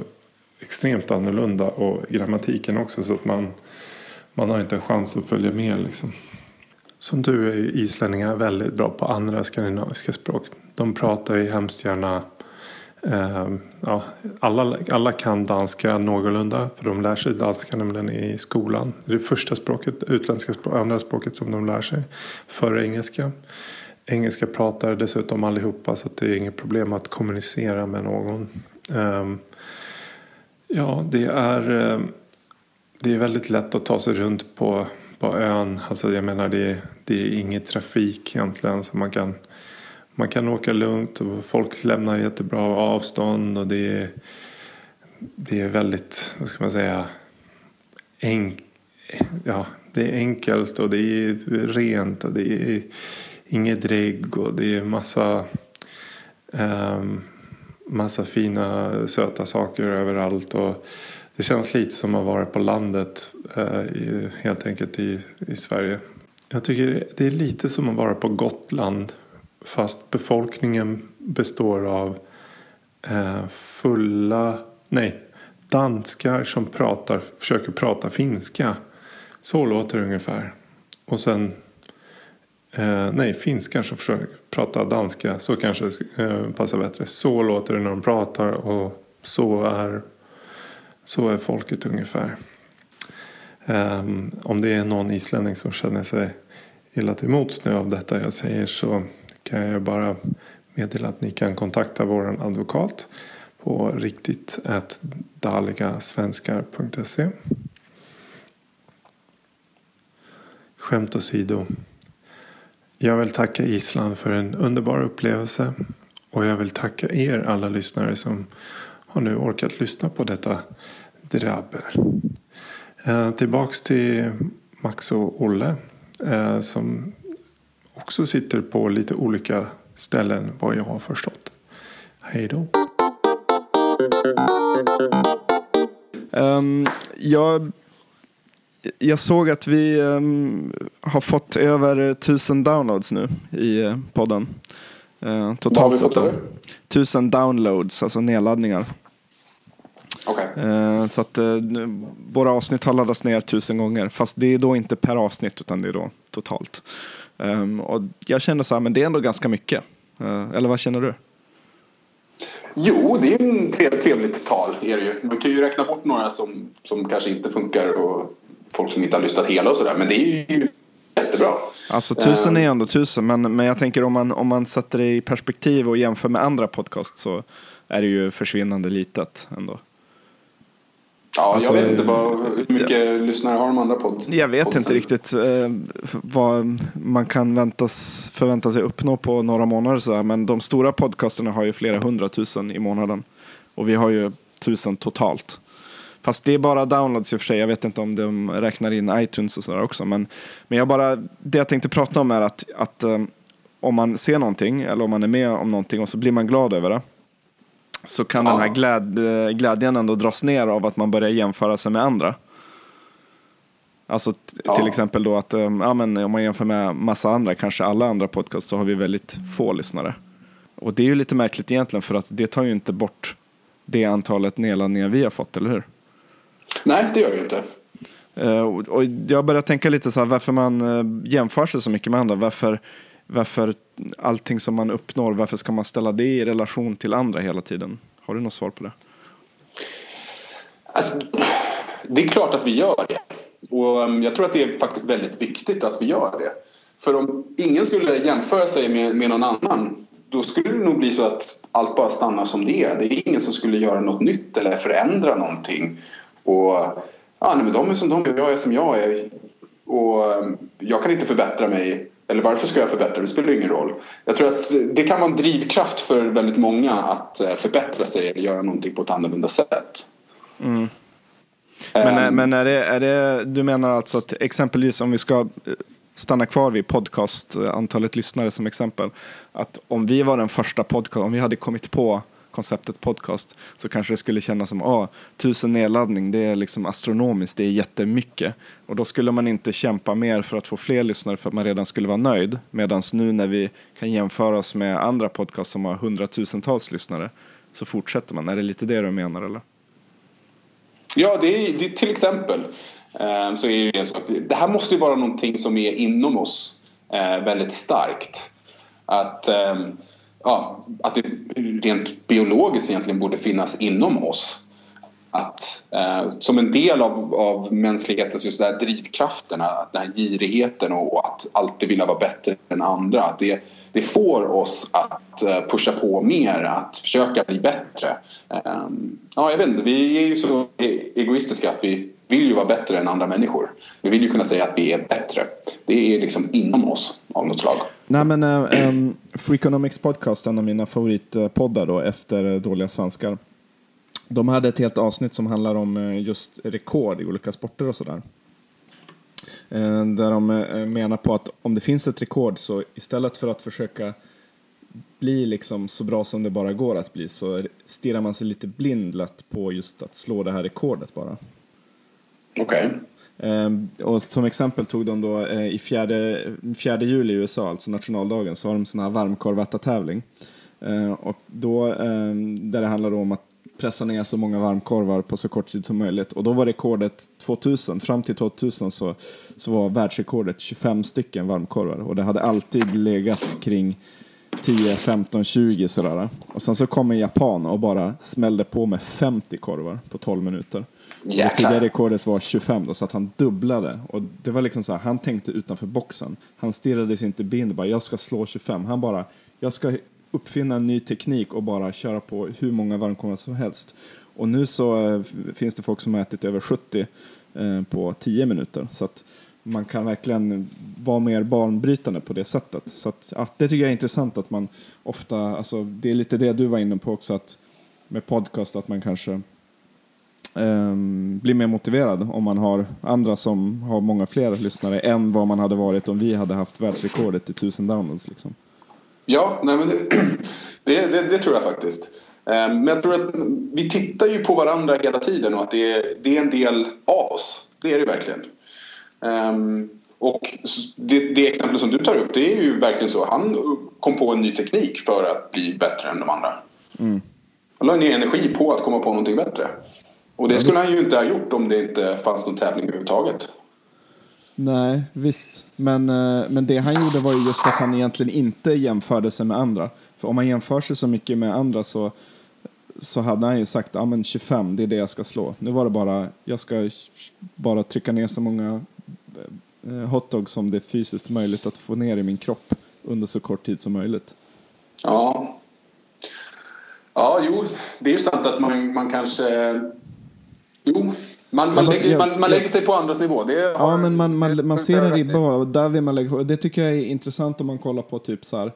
extremt annorlunda och grammatiken också så att man, man har inte en chans att följa med liksom. Som du är ju islänningar väldigt bra på andra skandinaviska språk. De pratar ju hemskt gärna Eh, ja, alla, alla kan danska någorlunda för de lär sig danska nämligen i skolan. Det är det första språket, utländska språk, andra språket som de lär sig före engelska. Engelska pratar dessutom allihopa så det är inget problem att kommunicera med någon. Ehm, ja, det är, eh, det är väldigt lätt att ta sig runt på, på ön. Alltså jag menar det, det är inget trafik egentligen så man kan man kan åka lugnt och folk lämnar jättebra avstånd och det är, det är väldigt, vad ska man säga, enk, ja, det är enkelt och det är rent och det är inget drägg och det är massa, um, massa fina söta saker överallt. Och det känns lite som att vara på landet eh, i, helt enkelt i, i Sverige. Jag tycker det är lite som att vara på Gotland Fast befolkningen består av eh, fulla, nej, danskar som pratar, försöker prata finska. Så låter det ungefär. Och sen, eh, nej, finskar som försök prata danska. Så kanske det eh, passar bättre. Så låter det när de pratar och så är, så är folket ungefär. Eh, om det är någon islänning som känner sig illa till mots nu av detta jag säger så kan jag bara meddela att ni kan kontakta vår advokat på riktigt daligasvenskar.se. Skämt åsido. Jag vill tacka Island för en underbar upplevelse och jag vill tacka er alla lyssnare som har nu orkat lyssna på detta drabbel. Eh, tillbaks till Max och Olle eh, som också sitter på lite olika ställen vad jag har förstått. Hej då. Um, jag, jag såg att vi um, har fått över tusen downloads nu i uh, podden. Uh, totalt sett. Tusen downloads, alltså nedladdningar. Okay. Uh, så att våra avsnitt har laddats ner tusen gånger. Fast det är då inte per avsnitt utan det är då totalt. Um, och jag känner så här, men det är ändå ganska mycket. eller vad känner du? Jo, det är en trevligt tal. Är det ju. Man kan ju räkna bort några som, som kanske inte funkar och folk som inte har lyssnat hela och sådär. Men det är ju jättebra. Alltså tusen är ehm. ändå tusen. Men, men jag tänker om man, om man sätter det i perspektiv och jämför med andra podcast så är det ju försvinnande litet ändå. Ja, alltså, jag vet inte vad, hur mycket ja, lyssnare har de andra pods? Jag vet podsen? inte riktigt eh, vad man kan väntas, förvänta sig uppnå på några månader. Så men de stora podcasterna har ju flera hundratusen i månaden. Och vi har ju tusen totalt. Fast det är bara downloads i och för sig. Jag vet inte om de räknar in iTunes och sådär också. Men, men jag bara, det jag tänkte prata om är att, att um, om man ser någonting eller om man är med om någonting och så blir man glad över det. Så kan ja. den här gläd, glädjen ändå dras ner av att man börjar jämföra sig med andra. Alltså ja. till exempel då att um, ja, men om man jämför med massa andra, kanske alla andra podcast, så har vi väldigt få lyssnare. Och det är ju lite märkligt egentligen för att det tar ju inte bort det antalet nedladdningar vi har fått, eller hur? Nej, det gör det inte. Uh, och jag börjar tänka lite så här varför man uh, jämför sig så mycket med andra. Varför, varför allting som man uppnår, varför ska man ställa det i relation till andra hela tiden? Har du något svar på det? Alltså, det är klart att vi gör det. Och um, jag tror att det är faktiskt väldigt viktigt att vi gör det. För om ingen skulle jämföra sig med, med någon annan då skulle det nog bli så att allt bara stannar som det är. Det är ingen som skulle göra något nytt eller förändra någonting. Och ja, nej, men de är som de är, jag är som jag är. Och um, jag kan inte förbättra mig. Eller varför ska jag förbättra Det spelar ingen roll. Jag tror att det kan vara en drivkraft för väldigt många att eh, förbättra sig eller göra någonting på ett annorlunda sätt. Mm. Men, um, men är, det, är det, du menar alltså att exempelvis om vi ska eh, stanna kvar vid podcast, eh, antalet lyssnare som exempel. Att om vi var den första podcast, om vi hade kommit på konceptet podcast så kanske det skulle kännas som att tusen nedladdning, det är liksom astronomiskt, det är jättemycket. Och då skulle man inte kämpa mer för att få fler lyssnare för att man redan skulle vara nöjd. Medan nu när vi kan jämföra oss med andra podcast som har hundratusentals lyssnare så fortsätter man. Är det lite det du menar eller? Ja, det är, det är till exempel. Eh, så är det, en sak. det här måste ju vara någonting som är inom oss eh, väldigt starkt. Att eh, ja, att det rent biologiskt egentligen borde finnas inom oss. Att, eh, som en del av, av mänsklighetens just där drivkrafterna, den här girigheten och att alltid vilja vara bättre än andra. Att det, det får oss att eh, pusha på mer, att försöka bli bättre. Eh, ja, jag vet inte, vi är ju så e-, egoistiska att vi vill ju vara bättre än andra människor. Vi vill ju kunna säga att vi är bättre. Det är liksom inom oss av något slag. Nej men um, Freakonomics podcast, en av mina favoritpoddar då efter eh, Dåliga svenskar. De hade ett helt avsnitt som handlar om eh, just rekord i olika sporter och sådär. Där de menar på att om det finns ett rekord så istället för att försöka bli liksom så bra som det bara går att bli så stirrar man sig lite blind lätt på just att slå det här rekordet bara. Okej. Okay. Ehm, och som exempel tog de då eh, i fjärde, fjärde juli i USA, alltså nationaldagen, så har de sån här varmkorvätartävling. Ehm, och då, ehm, där det handlar om att pressa ner så många varmkorvar på så kort tid som möjligt. Och då var rekordet 2000. Fram till 2000 så, så var världsrekordet 25 stycken varmkorvar. Och det hade alltid legat kring 10, 15, 20 sådär. Och sen så kom en japan och bara smällde på med 50 korvar på 12 minuter. Det tidigare rekordet var 25 då, så att han dubblade. Och det var liksom så här, han tänkte utanför boxen. Han stirrade sig inte blind bara, jag ska slå 25. Han bara, jag ska uppfinna en ny teknik och bara köra på hur många varmkorvar som helst. Och nu så äh, finns det folk som har ätit över 70 äh, på 10 minuter. Så att man kan verkligen vara mer banbrytande på det sättet. Så att, ja, det tycker jag är intressant att man ofta, alltså det är lite det du var inne på också, att med podcast att man kanske um, blir mer motiverad om man har andra som har många fler lyssnare än vad man hade varit om vi hade haft världsrekordet i tusen downloads. Liksom. Ja, nej, men det, det, det, det, tror jag faktiskt. Ehm, men jag tror att vi tittar ju på varandra hela tiden och att det är, det är en del av oss. Det är det verkligen. Um, och det, det exempel som du tar upp, det är ju verkligen så. Han kom på en ny teknik för att bli bättre än de andra. Mm. Han la ner energi på att komma på någonting bättre. Och det skulle han ju inte ha gjort om det inte fanns någon tävling överhuvudtaget. Nej, visst. Men, eh, men det han gjorde var ju just att han egentligen inte jämförde sig med andra. För om man jämför sig så mycket med andra så, så hade han ju sagt men 25, det är det jag ska slå. Nu var det bara, jag ska bara trycka ner så många eh, hotdogs som det är fysiskt möjligt att få ner i min kropp under så kort tid som möjligt. Ja. Ja, jo, det är ju sant att man, man kanske... Jo, man, man, lägger, man, man lägger sig på andras nivå. Det ja, men man, man, man ser en ribba och där vill man lägga Det tycker jag är intressant om man kollar på typ så här.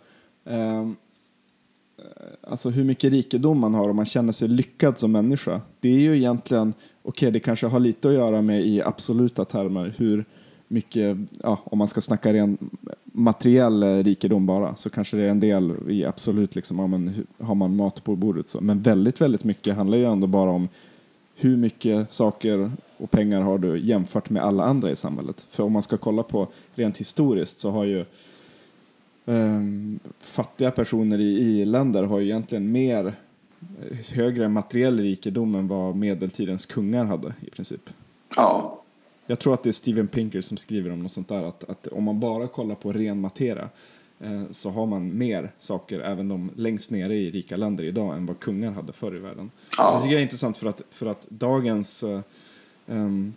Eh, alltså hur mycket rikedom man har och man känner sig lyckad som människa. Det är ju egentligen, okej okay, det kanske har lite att göra med i absoluta termer hur mycket, ja, om man ska snacka ren materiell eh, rikedom bara så kanske det är en del i absolut liksom, ja, men, har man mat på bordet så. Men väldigt, väldigt mycket handlar ju ändå bara om hur mycket saker och pengar har du jämfört med alla andra i samhället? För om man ska kolla på rent historiskt så har ju um, fattiga personer i i-länder har ju egentligen mer eh, högre materiell rikedom än vad medeltidens kungar hade i princip. Ja. Jag tror att det är Steven Pinker som skriver om något sånt där att, att om man bara kollar på ren materia eh, så har man mer saker, även de längst nere i rika länder idag, än vad kungar hade förr i världen. Ja. Det tycker jag är intressant för att, för att dagens eh, um,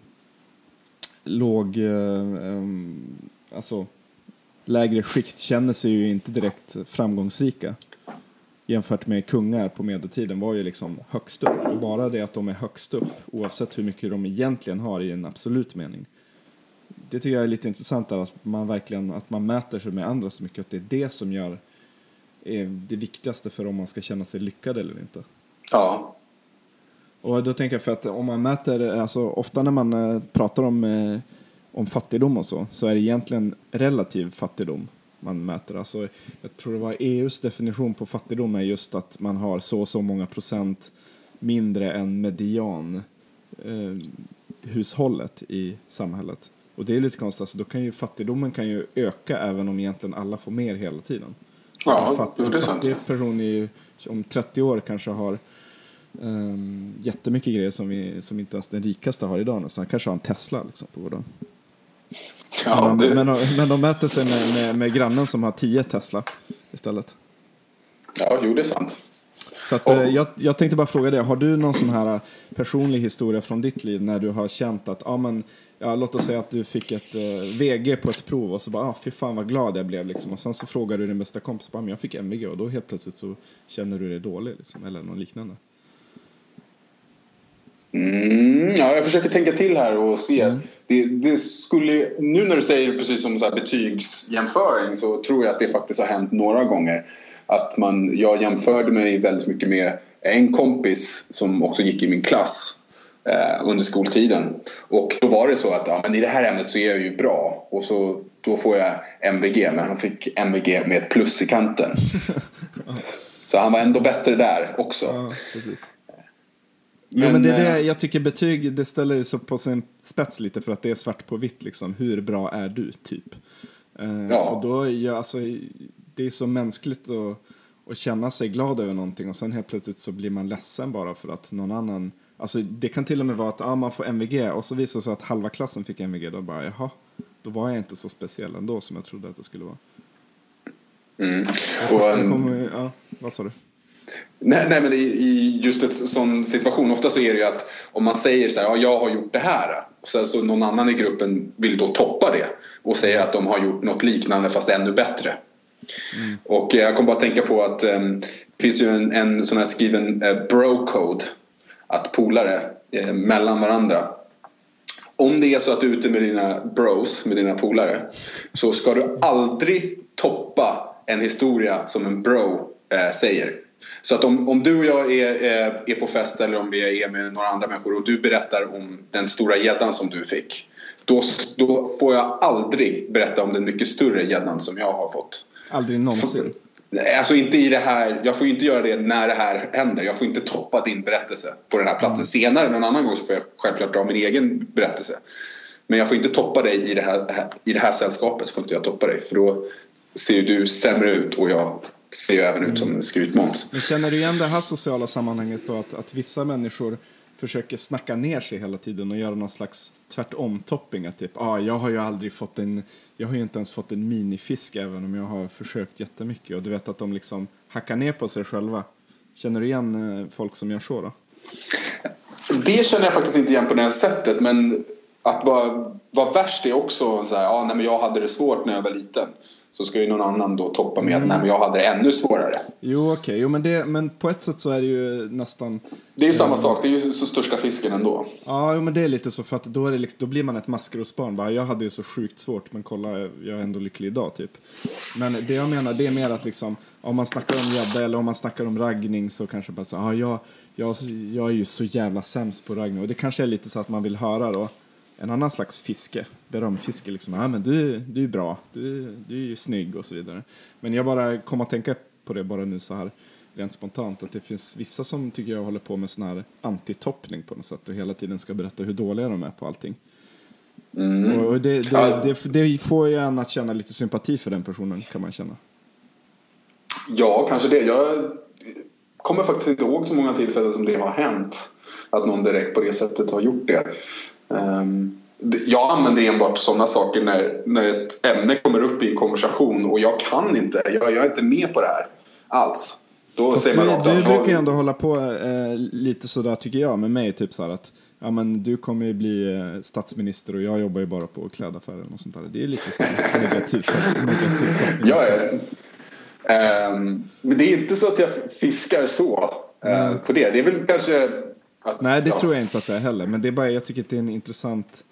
låg, um, alltså lägre skikt känner sig ju inte direkt framgångsrika jämfört med kungar på medeltiden var ju liksom högst upp. Och bara det att de är högst upp, oavsett hur mycket de egentligen har i en absolut mening. Det tycker jag är lite intressant att man verkligen att man mäter sig med andra så mycket. Att det är det som gör är det viktigaste för om man ska känna sig lyckad eller inte. Ja. Och då tänker jag för att om man mäter, alltså ofta när man eh, pratar om, eh, om fattigdom och så, så är det egentligen relativ fattigdom man mäter. Alltså, jag tror det var EUs definition på fattigdom är just att man har så och så många procent mindre än median eh, hushållet i samhället. Och det är lite konstigt, alltså, då kan ju fattigdomen kan ju öka även om egentligen alla får mer hela tiden. Ja, fatt, det är sant. En person i, om 30 år kanske har um, jättemycket grejer som, vi, som inte ens den rikaste har idag. Så han kanske har en Tesla liksom, på gårdagen. Ja, det... men, men, de mäter sig med, med, med, grannen som har 10 Tesla istället. Ja, jo det är sant. Så att, oh. jag, jag tänkte bara fråga dig, har du någon sån här personlig historia från ditt liv när du har känt att, ja men, ja, låt oss säga att du fick ett uh, VG på ett prov och så bara, ah, fy fan vad glad jag blev liksom. Och sen så frågar du din bästa kompis, bara, men jag fick MVG och då helt plötsligt så känner du dig dålig liksom, eller något liknande. Mm, ja, jag försöker tänka till här och se. Mm. Det, det, skulle, nu när du säger precis som så här betygsjämföring så tror jag att det faktiskt har hänt några gånger. Att man, jag jämförde mig väldigt mycket med en kompis som också gick i min klass eh, under skoltiden. Och då var det så att ja, men i det här ämnet så är jag ju bra och så, då får jag MVG men han fick MVG med ett plus i kanten. så han var ändå bättre där också. Ja, men, ja, men det är det eh, jag tycker betyg det ställer sig på sin spets lite för att det är svart på vitt liksom. Hur bra är du typ? Eh, ja. Och då jag, alltså, det är så mänskligt att, att känna sig glad över någonting och sen helt plötsligt så blir man ledsen bara för att någon annan Alltså det kan till och med vara att ah, man får MVG och så visar det sig att halva klassen fick MVG. Då bara jaha, då var jag inte så speciell ändå som jag trodde att det skulle vara. Mm. Och, kommer, ja, vad sa du? Nej, nej men i, just en sån situation, ofta så är det ju att om man säger så här, ja, jag har gjort det här. Så, så någon annan i gruppen vill då toppa det och säger att de har gjort något liknande fast ännu bättre. Mm. Och jag kommer bara tänka på att um, det finns ju en, en sån här skriven uh, bro-code. Att polare uh, mellan varandra. Om det är så att du är ute med dina bros, med dina polare. Så ska du aldrig toppa en historia som en bro uh, säger. Så att om, om du och jag är, är på fest eller om vi är med några andra människor och du berättar om den stora gäddan som du fick. Då, då får jag aldrig berätta om den mycket större gäddan som jag har fått. Aldrig någonsin? Alltså inte i det här, jag får inte göra det när det här händer. Jag får inte toppa din berättelse på den här platsen. Mm. Senare någon annan gång så får jag självklart dra min egen berättelse. Men jag får inte toppa dig i det här, i det här sällskapet. får inte jag toppa dig. För då ser ju du sämre ut och jag ser ju även ut som en skrytmåns. Men känner du igen det här sociala sammanhanget då? Att, att vissa människor försöker snacka ner sig hela tiden och göra någon slags tvärtom-topping. Att typ, ah, jag har ju aldrig fått en, jag har ju inte ens fått en minifisk även om jag har försökt jättemycket. Och du vet att de liksom hackar ner på sig själva. Känner du igen eh, folk som gör så då? Det känner jag faktiskt inte igen på det sättet. Men att vara, vara värst är också så här, ja, nej, men jag hade det svårt när jag var liten. Så ska ju någon annan då toppa med att men jag hade det ännu svårare. Jo, okej. Okay. men, men på ett sätt så är det ju nästan... Det är ju samma sak. Det är ju så största fisken ändå. Ja, jo, men det är lite så för att då, är det liksom, då blir man ett maskrosbarn. Bara, jag hade ju så sjukt svårt, men kolla, jag är ändå lycklig idag, typ. Men det jag menar, det är mer att liksom, om man snackar om gädda eller om man snackar om raggning så kanske bara så, ja, jag, jag, jag är ju så jävla sämst på raggning. Och det kanske är lite så att man vill höra då en annan slags fiske, berömfiske. Liksom. Ja, men du, du är bra, du, du är snygg och så vidare. Men jag bara kom att tänka på det bara nu så här rent spontant. Att det finns vissa som tycker jag håller på med sån här antitoppning på något sätt och hela tiden ska berätta hur dåliga de är på allting. Mm. Och det, det, det, det, får ju en att känna lite sympati för den personen kan man känna. Ja, kanske det. Jag kommer faktiskt inte ihåg så många tillfällen som det har hänt. Att någon direkt på det sättet har gjort det. Ehm, jag använder enbart sådana saker när, när ett ämne kommer upp i en konversation och jag kan inte, jag, jag är inte med på det här alls. Då Fast säger man du, du brukar ju ändå hålla på eh, lite sådär tycker jag med mig, typ så att ja, men du kommer ju bli eh, statsminister och jag jobbar ju bara på klädaffären och sånt där. Det är lite så negativt. negativt ja. Um, men det är inte så att jag fiskar så uh, på det. Det är väl kanske att, Nej, det ja. tror jag inte att det är heller. Men det är bara, jag tycker att det är en intressant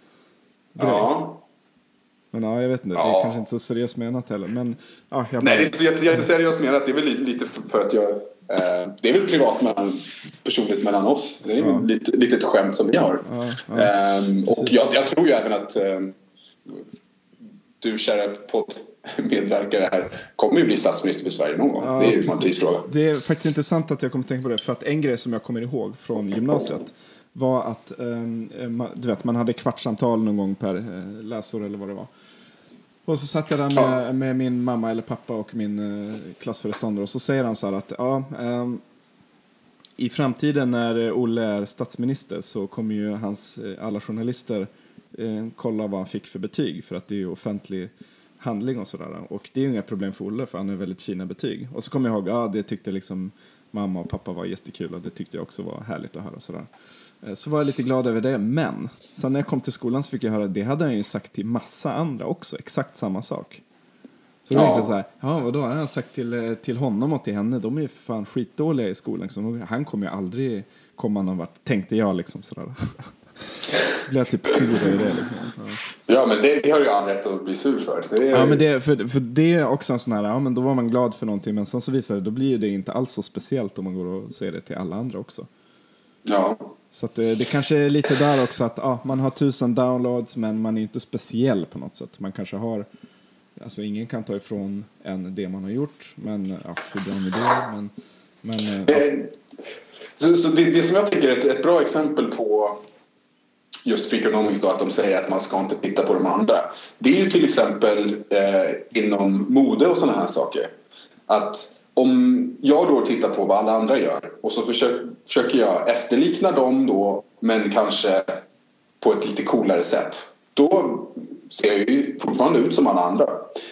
grej. Ja. Men ja, jag vet inte. Ja. Det är kanske inte så seriöst menat heller. Men, ja, jag. Nej, det är inte så jätte, jätteseriöst menat. Det är väl lite för att jag... Eh, det är väl privat mellan, personligt mellan oss. Det är ja. lite, lite ett skämt som vi har. Ja, eh, och jag, jag, tror ju även att eh, du kära podd medverkare här kommer ju bli statsminister för Sverige någon gång. Ja, det är ju en tidsfråga. Det är faktiskt intressant att jag kommer tänka på det. För att en grej som jag kommer ihåg från gymnasiet var att um, du vet, man hade kvartssamtal någon gång per uh, läsår eller vad det var. Och så satt jag där med, med min mamma eller pappa och min uh, klassföreståndare och så säger han så här att ja, um, i framtiden när Olle är statsminister så kommer ju hans alla journalister eh, kolla vad han fick för betyg för att det är ju offentlig handling och sådär. Och det är ju inga problem för Olle för han har väldigt fina betyg. Och så kommer jag ihåg, ja det tyckte liksom mamma och pappa var jättekul och det tyckte jag också var härligt att höra. Sådär. Eh, så var jag lite glad över det, men sen när jag kom till skolan så fick jag höra att det hade han ju sagt till massa andra också, exakt samma sak. Så då ja. tänkte jag så här, ja vadå, han har sagt till, eh, till honom och till henne, de är ju fan skitdåliga i skolan. Så han kommer ju aldrig komma någon vart, tänkte jag liksom sådär. Så blir jag typ sur över det. Liksom. Ja. ja, men det, det har ju all rätt att bli sur för. Det är... Ja, men det, för, för det är också en sån här, ja men då var man glad för någonting men sen så visar det, då blir det inte alls så speciellt om man går och säger det till alla andra också. Ja. Så att det, det kanske är lite där också att ja, man har tusen downloads men man är inte speciell på något sätt. Man kanske har, alltså ingen kan ta ifrån en det man har gjort men ja, hur bra med det. Men, men, ja. Eh, så, så det, det, som jag tycker är ett, ett bra exempel på just Freakonomics då att de säger att man ska inte titta på de andra. Det är ju till exempel eh, inom mode och sådana här saker. Att om jag då tittar på vad alla andra gör och så försöker, försöker jag efterlikna dem då men kanske på ett lite coolare sätt. Då ser jag ju fortfarande ut som alla andra.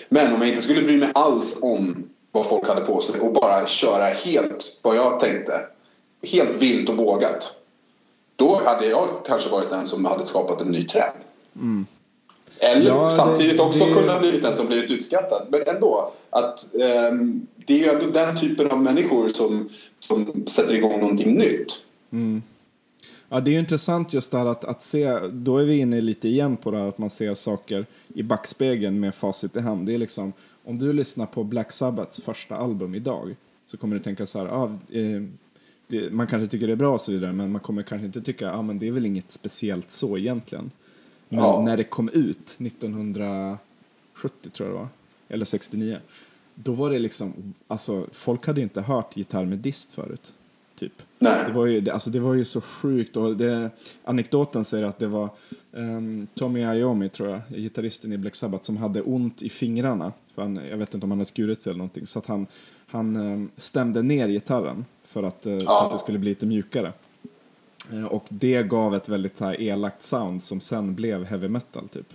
Men om jag inte skulle bry mig alls om vad folk hade på sig och bara köra helt vad jag tänkte. Helt vilt och vågat då hade jag kanske varit den som hade skapat en ny trend. Mm. Eller ja, samtidigt det, också det... kunna blivit den som blivit utskattad. Men ändå, att um, det är ju ändå den typen av människor som, som sätter igång någonting nytt. Mm. Ja, det är ju intressant just det här att, att se, då är vi inne lite igen på det här att man ser saker i backspegeln med facit i hand. Det är liksom, om du lyssnar på Black Sabbaths första album idag så kommer du tänka så här, ah, eh, det, man kanske tycker det är bra och så vidare men man kommer kanske inte tycka att ah, det är väl inget speciellt så egentligen. Men ja. när det kom ut 1970 tror jag det var, eller 69, då var det liksom, alltså folk hade inte hört gitarr med dist förut. typ. Nej. Det var ju, det, alltså det var ju så sjukt. Och det, anekdoten säger att det var um, Tommy Iommi, tror jag, gitarristen i Black Sabbath, som hade ont i fingrarna. För han, jag vet inte om han hade skurit sig eller någonting. Så att han, han um, stämde ner gitarren för att, uh, så att det skulle bli lite mjukare. Uh, och det gav ett väldigt här, elakt sound som sen blev heavy metal, typ.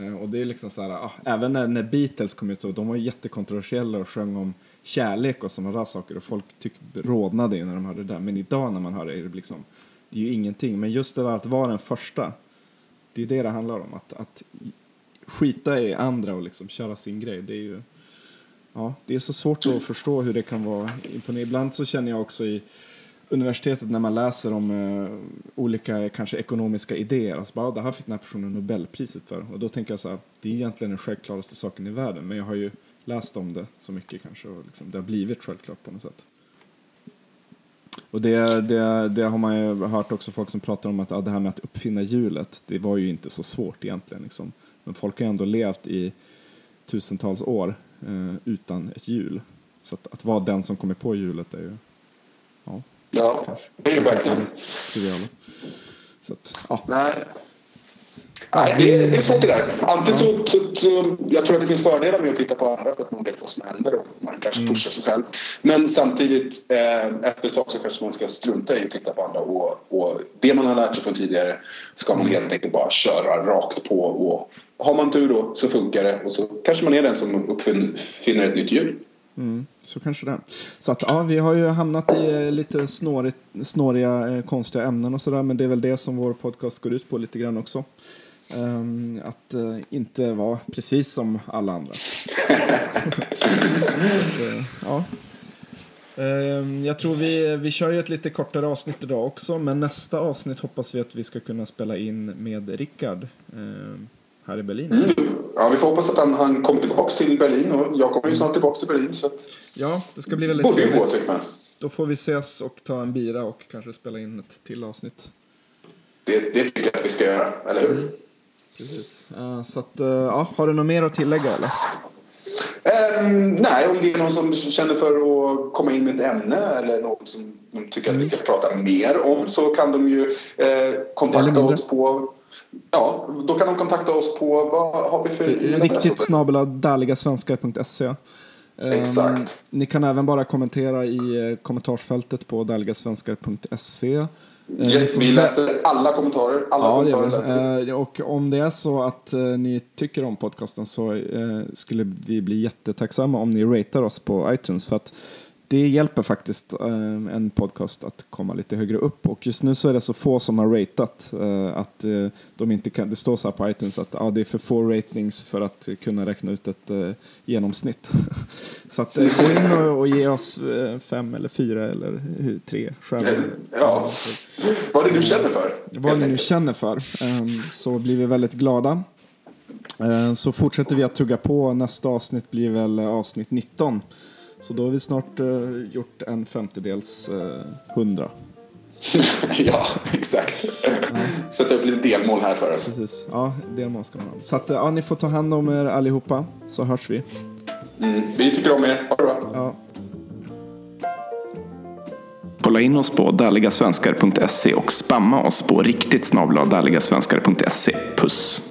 Uh, och det är liksom så här, ah, även när, när Beatles kom ut så, de var jättekontroversiella och sjöng om kärlek och sådana där saker och folk tyck, rodnade när de hörde det där. Men idag när man hör det är det liksom, det är ju ingenting. Men just det där att vara den första, det är det det handlar om. Att, att skita i andra och liksom köra sin grej. Det är ju, ja, det är så svårt att förstå hur det kan vara imponerande. Ibland så känner jag också i universitetet när man läser om uh, olika kanske ekonomiska idéer. Alltså bara, ah, det här fick den här personen Nobelpriset för. Och då tänker jag så här, det är egentligen den självklaraste saken i världen. Men jag har ju läst om det så mycket kanske och liksom, det har blivit självklart på något sätt. Och det, det, det har man ju hört också folk som pratar om att ja, det här med att uppfinna hjulet, det var ju inte så svårt egentligen. Liksom. Men folk har ju ändå levt i tusentals år eh, utan ett hjul. Så att, att vara den som kommer på hjulet är ju, ja, ja kanske, det är ju verkligen. Så att, ja. Nej. Nej, det, är, det är svårt det där. Antingen så, så, så, jag tror att det finns fördelar med att titta på andra för att man vet vad som händer och man kanske mm. pushar sig själv. Men samtidigt, eh, efter ett tag så kanske man ska strunta i att titta på andra och, och det man har lärt sig från tidigare ska man helt enkelt bara köra rakt på och har man tur då så funkar det och så kanske man är den som uppfinner ett nytt hjul. Mm, så kanske det. Så att ja, vi har ju hamnat i eh, lite snårigt, snåriga, eh, konstiga ämnen och sådär men det är väl det som vår podcast går ut på lite grann också. Um, att uh, inte vara precis som alla andra. att, uh, ja. Um, jag tror vi, vi kör ju ett lite kortare avsnitt idag också, men nästa avsnitt hoppas vi att vi ska kunna spela in med Rickard um, här i Berlin. Mm. Ja, vi får hoppas att han, han kommer tillbaka till Berlin och jag kommer ju snart tillbaka till Berlin. Så att... Ja, det ska bli väldigt Borde ju gå, tycker man. Då får vi ses och ta en bira och kanske spela in ett till avsnitt. Det, det tycker jag att vi ska göra, eller hur? Mm. Precis. Uh, så att, uh, ja, har du något mer att tillägga eller? Um, nej, om det är någon som känner för att komma in med ett ämne eller något som de tycker att vi ska prata mer om så kan de ju eh, kontakta oss på Ja, då kan de kontakta oss på, vad har vi för Riktigt snabela därligasvenskar.se Exakt. Um, ni kan även bara kommentera i kommentarsfältet på därligasvenskar.se Ja, vi läser alla kommentarer. Alla ja, kommentarer det och om det är så att ni tycker om podcasten så skulle vi bli jättetacksamma om ni ratear oss på iTunes. För att det hjälper faktiskt uh, en podcast att komma lite högre upp. Och just nu så är det så få som har ratat att de inte kan, det står så här på iTunes att ah, det är för få ratings för att kunna räkna ut ett genomsnitt. så att gå in och, och, ge oss fem eller fyra eller tre stjärnor. Ja. Vad ni nu känner för. Vad ni nu känner för. Ehm, så blir vi väldigt glada. Ehm, så fortsätter vi att tugga på. Nästa avsnitt blir väl avsnitt 19. Så då har vi snart uh, gjort en femtedels uh, hundra. ja, exakt. Sätta upp lite delmål här för oss. Precis, ja, delmål ska man ha. Så att, ja, ni får ta hand om er allihopa, så hörs vi. Mm, vi tycker om er, ha det bra. Ja. Kolla in oss på därligasvenskar.se och spamma oss på riktigt Puss!